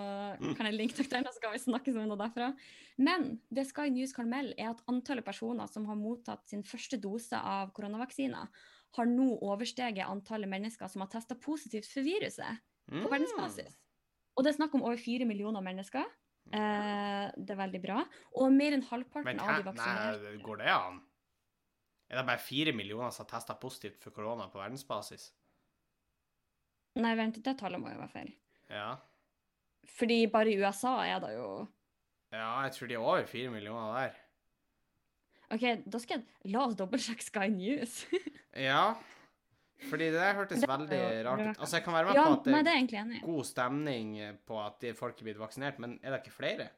kan jeg linke dere der, og så kan vi snakke om noe derfra. Men det Sky News kan melde, er at antallet personer som har mottatt sin første dose av koronavaksiner, har nå oversteget antallet mennesker som har testa positivt for viruset Mm. på verdensbasis. Og det er snakk om over fire millioner mennesker. Eh, det er veldig bra. Og mer enn halvparten Men av de vaksinerte Nei, går det an? Er det bare fire millioner som har testa positivt for korona på verdensbasis? Nei, vent, det tallet må jo være feil. Ja. Fordi bare i USA er det jo Ja, jeg tror de er over fire millioner der. OK, da skal jeg La oss dobbeltsjekke Sky News. Ja. Fordi det der hørtes Det veldig rart ut. Altså, jeg kan være med ja, på at det nei, det er god stemning på at folk er blitt vaksinert, men er det ikke flere?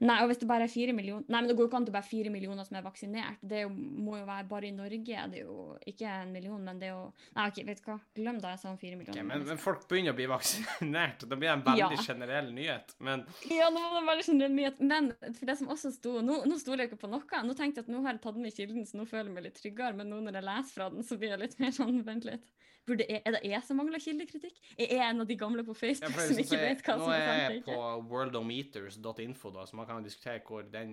Nei, og hvis det bare er fire millioner Nei, men det går jo ikke an til bare fire millioner som er vaksinert. Det er jo, må jo være bare i Norge. Det er jo ikke en million, men det er jo Nei, OK, vet du hva. Glem da jeg sa fire millioner. Ok, men, men folk begynner å bli vaksinert, og da blir det en veldig Ja. generell nyhet. Men Ja, nå var det veldig generell nyhet. Men for det som også sto Nå, nå stoler jeg ikke på noe. Nå tenkte jeg at nå har jeg tatt med kilden, så nå føler jeg meg litt tryggere. Men nå når jeg leser fra den, så blir jeg litt mer sånn Vent litt. Burde er det jeg som mangler kildekritikk? Er jeg en av de gamle på Facebook ja, som ikke vet hva som er som er er jeg på worldometers.info, da, så man kan diskutere hvor, den,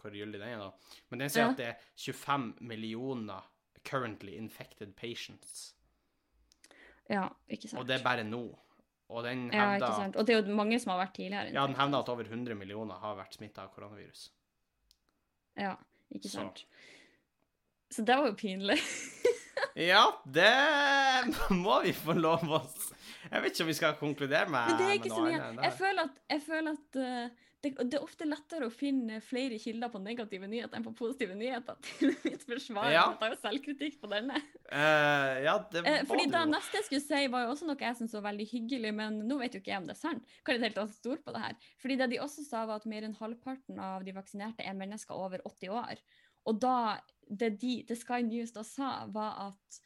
hvor gyldig den er. da. Men den sier Ja. at det er 25 millioner currently infected patients. Ja, ikke sant. Og det er bare nå. Og den ja, ikke sant. Og det er jo mange som har vært tidligere. ja, den hevder at over 100 millioner har vært smitta av koronavirus. Ja, ikke Så. sant. Så det var jo pinlig. Ja, det må vi få lov å Jeg vet ikke om vi skal konkludere med, Men det er ikke så mye. Jeg føler at, jeg føler at uh, det, det er ofte lettere å finne flere kilder på negative nyheter enn på positive nyheter. Til mitt forsvar. Ja. Jeg tar jo selvkritikk på denne. Uh, ja, det var fordi det neste jeg skulle si, var jo også noe jeg syntes var veldig hyggelig, men nå vet jo ikke jeg om det er sant. Hva er det helt stort stor på det her? Fordi det de også sa, var at mer enn halvparten av de vaksinerte er mennesker over 80 år. Og da, det, de, det Sky News da sa, var at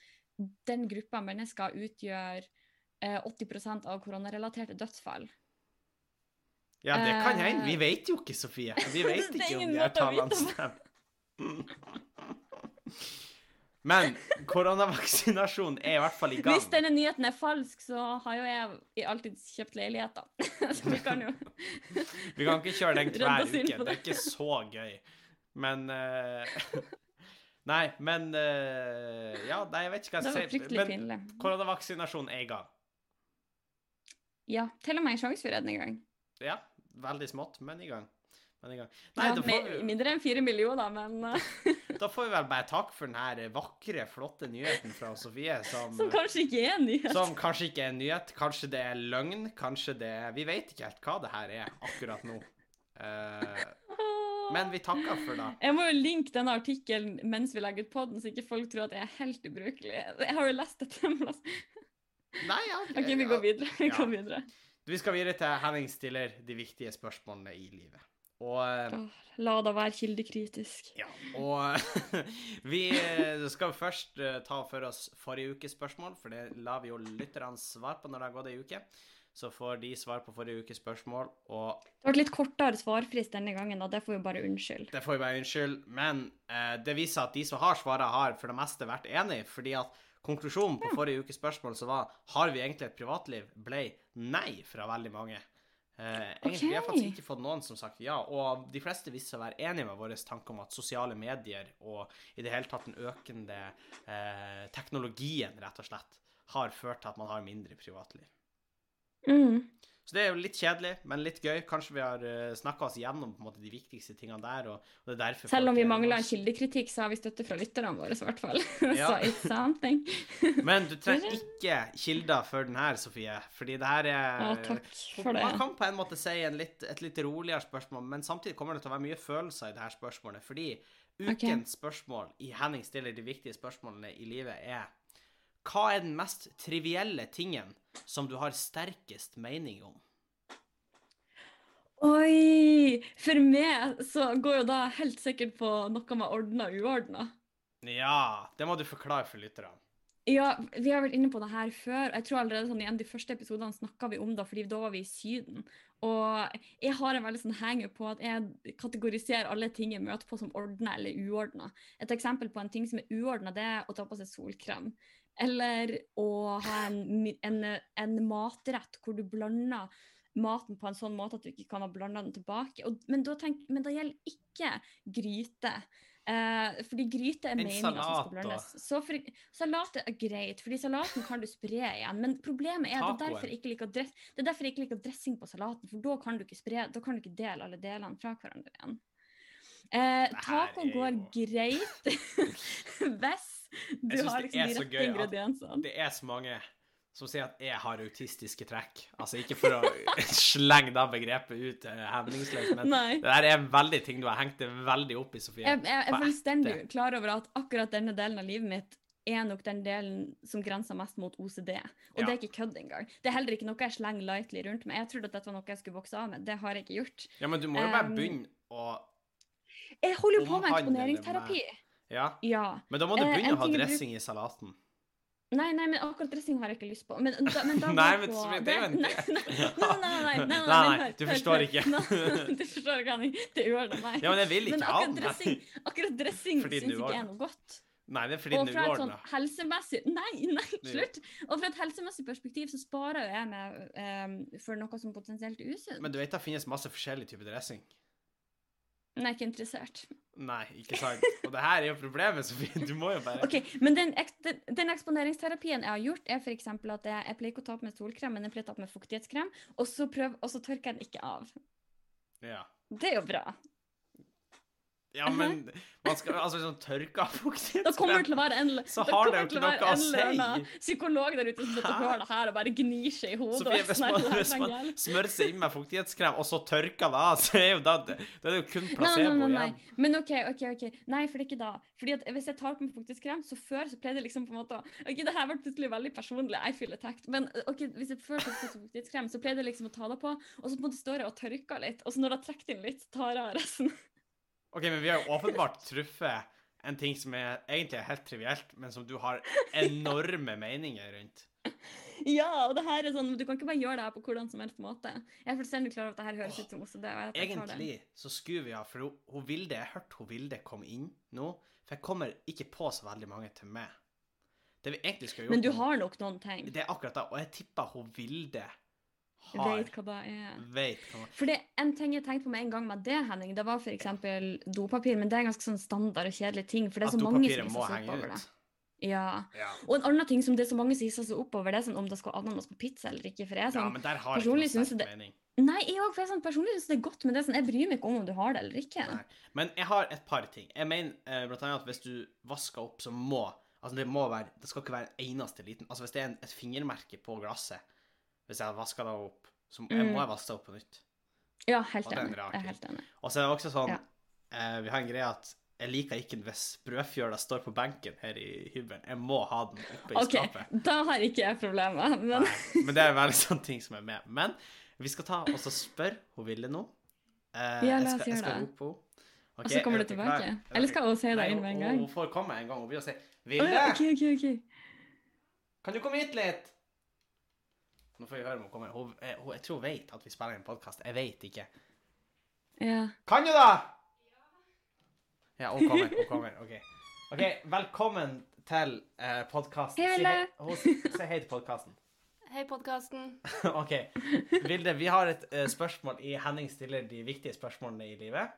den gruppa mennesker utgjør eh, 80% av koronarelaterte dødsfall. Ja, det kan eh, hende. Vi vet jo ikke, Sofie. Vi vet ikke om de her tallene stemmer. Men koronavaksinasjon er i hvert fall i gang. Hvis denne nyheten er falsk, så har jo jeg alltid kjøpt leiligheter. så vi kan jo Vi kan ikke kjøre den hver uke. Det er ikke så gøy. Men uh, Nei, men uh, Ja, nei, jeg vet ikke hva jeg sier skal si. fryktelig Men pinlig. koronavaksinasjon er i gang. Ja, til og med en sjanse for redning en gang. Ja, veldig smått, men i gang. Men i gang. Nei, Ja, mer- vi, Mindre enn fire millioner, men eh, da får vi vel bare takke for den her vakre, flotte nyheten fra Sofie, som, som kanskje ikke er en nyhet. som kanskje ikke er en nyhet. Kanskje det er løgn. Kanskje det Vi vet ikke helt hva det her er akkurat nå. Eh, men vi takker for det. Jeg må jo linke denne artikkelen mens vi legger ut poden, så ikke folk tror at jeg er helt ubrukelig. Jeg har jo lest dette en plass. Nei, ja, OK, vi går videre. Vi Ja. går videre. Vi skal videre til Henning stiller de viktige spørsmålene i livet. Og eh, La det være kildekritisk. Ja, og vi eh, skal først ta for oss forrige ukes spørsmål, for det lar vi jo lytterne svar på når det har gått ei uke. Så får de svar på forrige ukes spørsmål, og Det ble litt kortere svarfrist denne gangen, og det får vi bare unnskylde. det får vi bare unnskylde. Men eh, det viser at de som har svaret, har for det meste vært enig, fordi at konklusjonen på forrige ukes spørsmål som var har vi egentlig et privatliv, ble nei fra veldig mange. Eh, egentlig, Vi har faktisk ikke fått noen som sagt ja, og de fleste viste seg å være enige med vår tanke om at sosiale medier og i det hele tatt den økende eh, teknologien, rett og slett, har ført til at man har mindre privatliv. Mm. Så det er jo litt kjedelig, men litt gøy. Kanskje vi har uh, snakka oss gjennom på en måte, de viktigste tingene der. Og, og det Selv om vi er mangler en kildekritikk, så har vi støtte fra lytterne våre, i hvert fall. Ja. så it's something. Men du trenger ikke kilder for den her, Sofie. Fordi det her er Ja, takk for det. Man kan på en måte si en litt, et litt roligere spørsmål, men samtidig kommer det til å være mye følelser i det her spørsmålet. Fordi ukens spørsmål i Henning stiller de viktige spørsmålene i livet er Hva er den mest trivielle tingen som du har sterkest mening om? Oi! For meg så går jo da helt sikkert på noe med ordna og uordna. Ja, det må du forklare for lytterne. Ja, vi har vært inne på det her før. Jeg tror allerede sånn igjen de første episodene snakka vi om det, fordi da var vi i Syden. Og jeg har en veldig sånn hanger på at jeg kategoriserer alle ting jeg møter på som ordna eller uordna. Et eksempel på en ting som er uordna, det er å ta på seg solkrem. Eller å ha en, en, en matrett hvor du blander maten på en sånn måte at du ikke kan ha blanda den tilbake. Og, men, da tenk, men det gjelder ikke gryte. Eh, fordi gryte er En meninga som skal blandes. Så for, salat er greit, fordi salaten kan du spre igjen. Men problemet er det er liker det er derfor jeg ikke liker dressing på salaten, for da kan du ikke spre, da kan du ikke dele alle delene fra hverandre igjen. Eh, taco går greit hvis du har det liksom de så rette ingrediensene. Det er så mange som sier at jeg har autistiske trekk. Altså ikke for å slenge det begrepet ut hemningsløst, men Nei. det der er veldig ting du har hengt deg veldig opp i, Sofie. Jeg, jeg, er fullstendig klar over at akkurat denne delen av livet mitt er nok den delen som grenser mest mot OCD. Og Ja. det er ikke kødd engang. Det er heller ikke noe jeg slenger lightly rundt meg. Jeg trodde at dette var noe jeg skulle vokse av med. Det har jeg ikke gjort. Ja, men du må jo bare Um, begynne å Jeg holder jo på med eksponeringsterapi. eksponeringsterapi. Ja. Ja. Men da må du Eh, begynne eh, å ha dressing bruk- i salaten. Nei, nei, men akkurat dressing har jeg ikke lyst på. Men da, men da Nei, men på- det er jo en nei, nei, nei, nei, du forstår ikke. Du forstår ikke, Henning. Det gjør det, nei. Ja, men jeg vil ikke ha den. dressing, akkurat dressing syns ikke er noe godt. Nei, det er fordi Og fra er et sånn helsemessig Nei, nei, slutt! Og fra et helsemessig perspektiv så sparer jeg meg um, for noe som potensielt er usunt. Men du vet det finnes masse forskjellige typer dressing. Er ikke interessert. Nei, ikke sant. Og det her er jo problemet, Sofie. Du må jo bare Ok, Men den, eks den, den eksponeringsterapien jeg har gjort, er f.eks. at jeg, jeg pleier ikke å ta opp med solkrem, men jeg pleier å ta opp med fuktighetskrem, og så, prøv, og så tørker jeg den ikke av. Ja. Det er jo bra. Ja, men man skal altså sånn tørka fuktighetskrem Da kommer det til å være en, Så har det jo ikke noe å si. psykolog der ute som sitter og hører det her og bare gnir seg i hodet. Sofie, hvis man, hvis man smører seg inn med fuktighetskrem, og så tørker det av, så er jo da det, det er jo kun placebo nei, nei, nei. igjen. Men OK, OK. ok. Nei, for det er ikke da. Fordi at Hvis jeg tar på meg fuktighetskrem, så før så pleide jeg liksom på en måte å- OK, det her ble plutselig veldig personlig. I feel attacked. Men ok, hvis jeg før tok på fuktighetskrem, så pleide jeg liksom å ta det på, og så på en måte står jeg og tørker litt, og så når det har trukket inn litt, tar jeg av resten. OK, men vi har jo åpenbart truffet en ting som er egentlig er helt trivielt, men som du har enorme meninger rundt. ja, og det her er sånn, du kan ikke bare gjøre det her på hvordan som helst måte. Jeg er fullstendig klar over at det her høres ut som OCD. og jeg. Egentlig så skulle vi ha For hun, hun Vilde, jeg hørte hun Vilde komme inn nå, for jeg kommer ikke på så veldig mange til meg. Det vi egentlig skulle gjort Men du har nok noen ting. Det er akkurat det, og jeg tipper hun Vilde har Vet hva det er. Vet hva For det, en ting jeg tenkte på med en gang med det, Henning, det var f.eks. dopapir, men det er en ganske sånn standard og kjedelig ting, for det er så mange som må henge over det. Ja. Ja. Og en annen ting som det er så mange som hisser seg opp over, det er sånn om det skal ananas på pizza eller ikke. For jeg sånn, ja, men der har jeg personlig ikke noe det- mening. Nei, jeg òg, sånn, personlig syns det er godt, men det er sånn, jeg bryr meg ikke om om du har det eller ikke. Nei. Men jeg har et par ting. Jeg mener eh, blant annet at hvis du vasker opp, så må Altså, det må være Det skal ikke være en eneste liten Altså, hvis det er en, et fingermerke på glasset Hvis jeg har vaska det opp, så jeg Mm. må jeg vaske det opp på nytt. Ja, helt enig. Jeg er helt enig. Og så er det også sånn Ja. eh, Vi har en greie at jeg liker ikke hvis brødfjøla står på benken her i hybelen. Jeg må ha den oppe i OK, skapet. da har ikke jeg problemer, men Nei, men det er veldig sånn ting som er med. Men vi skal ta og så spørre hun Ville nå. Eh, Ja, la oss gjøre det. rope henne. Og så kommer er du tilbake. klar? Er Eller skal hun si det inn med en gang? Hun får komme en gang. Hun blir å si 'Ville'. Oh, ja, okay, okay, okay. kan du komme hit litt? Nå får vi høre om hun kommer. Hun, jeg, hun, jeg tror hun vet at vi spiller en podkast. Jeg vet ikke. Ja. Kan du, da? Ja, hun kommer. Hun kommer. OK. Ok, Velkommen til uh, podkasten. Hei, Vilde. Si hei til podkasten. Hei, podkasten. OK. Vilde, vi har et uh, spørsmål i Henning stiller de viktige spørsmålene i livet.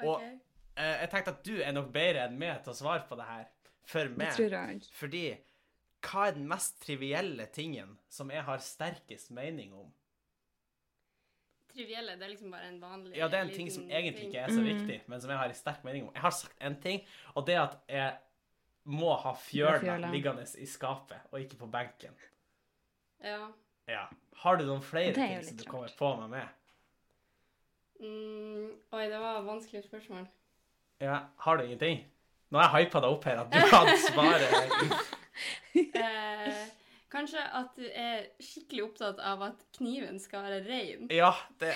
Og eh, jeg tenkte at du er nok bedre enn meg til å svare på det her. For Det meg. tror jeg. Fordi hva er den mest trivielle tingen som jeg har sterkest mening om? trivielle. Det er liksom bare en vanlig Ja, det er en ting som egentlig ting. ikke er så viktig, men som jeg har en sterk mening om. Jeg har sagt en ting, og det er at jeg må ha fjøla liggende i skapet, og ikke på benken. Ja. Ja. Har du noen flere er ting som du kommer på meg med? Mm, oi, det var et vanskelig spørsmål. Ja, har du ingenting? Nå har jeg hypa deg opp her, at du kan svaret. Eh, kanskje at du er skikkelig opptatt av at kniven skal være rein. Ja, det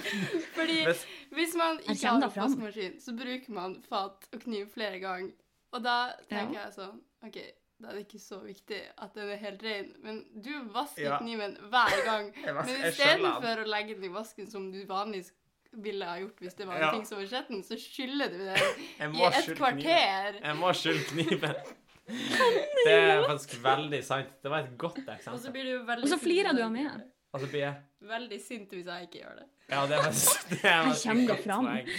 Fordi Hvis- hvis man ikke har oppvaskmaskin, så bruker man fat og kniv flere ganger. Og da tenker Ja. jeg sånn OK, da er det ikke så viktig at den er helt rein. Men du vasker Ja. kniven hver gang. Vasker- Men istedenfor å legge den i vasken som du vanligvis ville ha gjort hvis det var en Ja. ting som var skjetten, så skyller du den i et kvarter. kniven. Jeg må skylle kniven. Det er faktisk veldig sant. Det var et godt eksempel. Og så blir du veldig Og så flirer du av meg. Og så blir jeg Veldig sint hvis jeg ikke gjør det. Ja, det er faktisk det er faktisk et godt fram. poeng.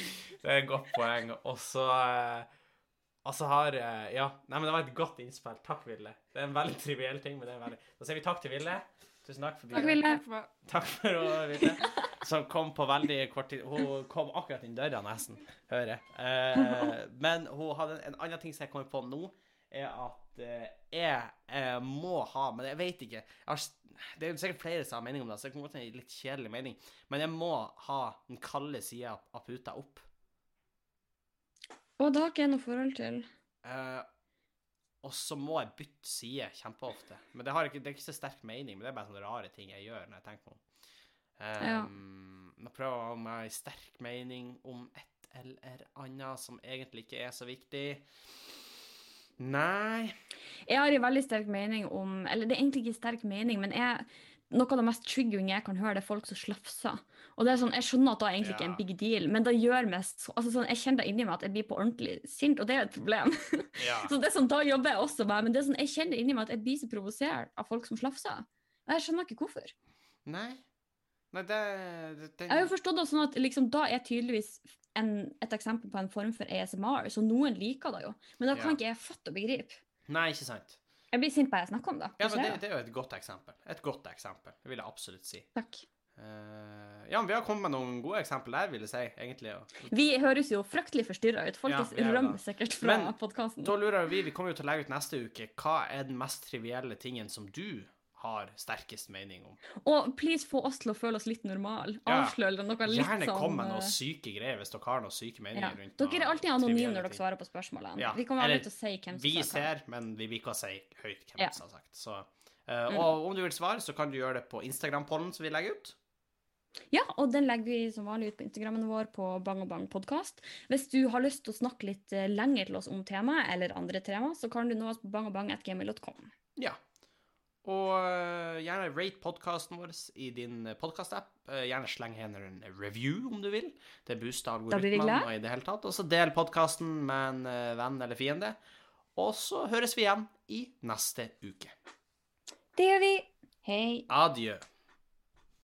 Det er et godt poeng. Og så Altså har eh, Ja. Nei, men det var et godt innspill. Takk, Ville. Det er en veldig triviell ting, men det er veldig Da sier vi takk til Ville. Tusen takk for Takk, Ville. Takk for. Takk for å Ville. Som kom på veldig kort tid. Hun kom akkurat inn døra, nesten, hører jeg. Eh, men hun hadde en, en annen ting som jeg kommer på nå, er at eh, jeg eh, må ha Men jeg vet ikke. Jeg har, det er sikkert flere som har mening om det, så det kan godt hende en litt kjedelig mening. Men jeg må ha den kalde sida av puta opp. Og det har ikke jeg noe forhold til. Uh, og så må jeg bytte side kjempeofte. Men det, har ikke, det er ikke så sterk mening, men det er bare sånne rare ting jeg gjør når jeg tenker på det. Ja. Um, prøver jeg å ha en sterk mening om et eller annet som egentlig ikke er så viktig. Nei Jeg har en veldig sterk mening om Eller det er egentlig ikke sterk mening, men jeg, noe av det mest triggering jeg kan høre, det er folk som slafser. Og det er sånn, Jeg skjønner at det er egentlig ikke er en big deal, men det gjør meg altså sånn, Jeg kjenner det inni meg at jeg blir på ordentlig sint, og det er et problem. Ja. så det er sånn, Da jobber jeg også med men det er sånn, jeg kjenner inni meg at jeg blir så provosert av folk som slafser. Og jeg skjønner ikke hvorfor. Nei. Nei, det, det, det Jeg har jo forstått det sånn at liksom, da er tydeligvis en, et eksempel på en form for ASMR, så noen liker det jo. Men da kan Ja. ikke jeg fatte og begripe. Nei, ikke sant. Jeg blir sint bare jeg snakker om det. Ja, men det, det er jo et godt eksempel. Et godt eksempel, det vil jeg absolutt si. Takk. Uh, ja, men vi har kommet med noen gode eksempler der, vil jeg si, egentlig. Vi høres jo fryktelig forstyrra ut. Folk Ja, er rømmer sikkert fra podkasten. Da lurer vi, vi kommer jo til å legge ut neste uke, hva er den mest trivielle tingen som du har sterkest mening om? Og please få oss til å føle oss litt normale. Ja. Avsløre noe litt Gjerne sånn kom med noen eh, syke greier hvis dere har noen syke ja. meninger rundt Dere er alltid anonyme når dere svarer på spørsmålene. Ja, Vi kommer være aldri til å si hvem som Vi ser, men vi vil ikke si høyt hvem Ja. som har sagt. Så, eh, Mm. Og om du vil svare, så kan du gjøre det på Instagram-pollen som vi legger ut. Ja, og den legger vi som vanlig ut på Instagrammen vår på Bang Bang podkast. Hvis du har lyst til å snakke litt eh, lenger til oss om temaet, eller andre tema, så kan du nå oss på bangobang.gmail.com. Ja. Og eh, gjerne rate podkasten vår i din podkastapp. gjerne sleng henne en review om du vil. Det booster algoritmene og i det hele tatt. Og så del podkasten med en eh, venn eller fiende. Og så høres vi igjen i neste uke. Det gjør vi. Hei. Adjø.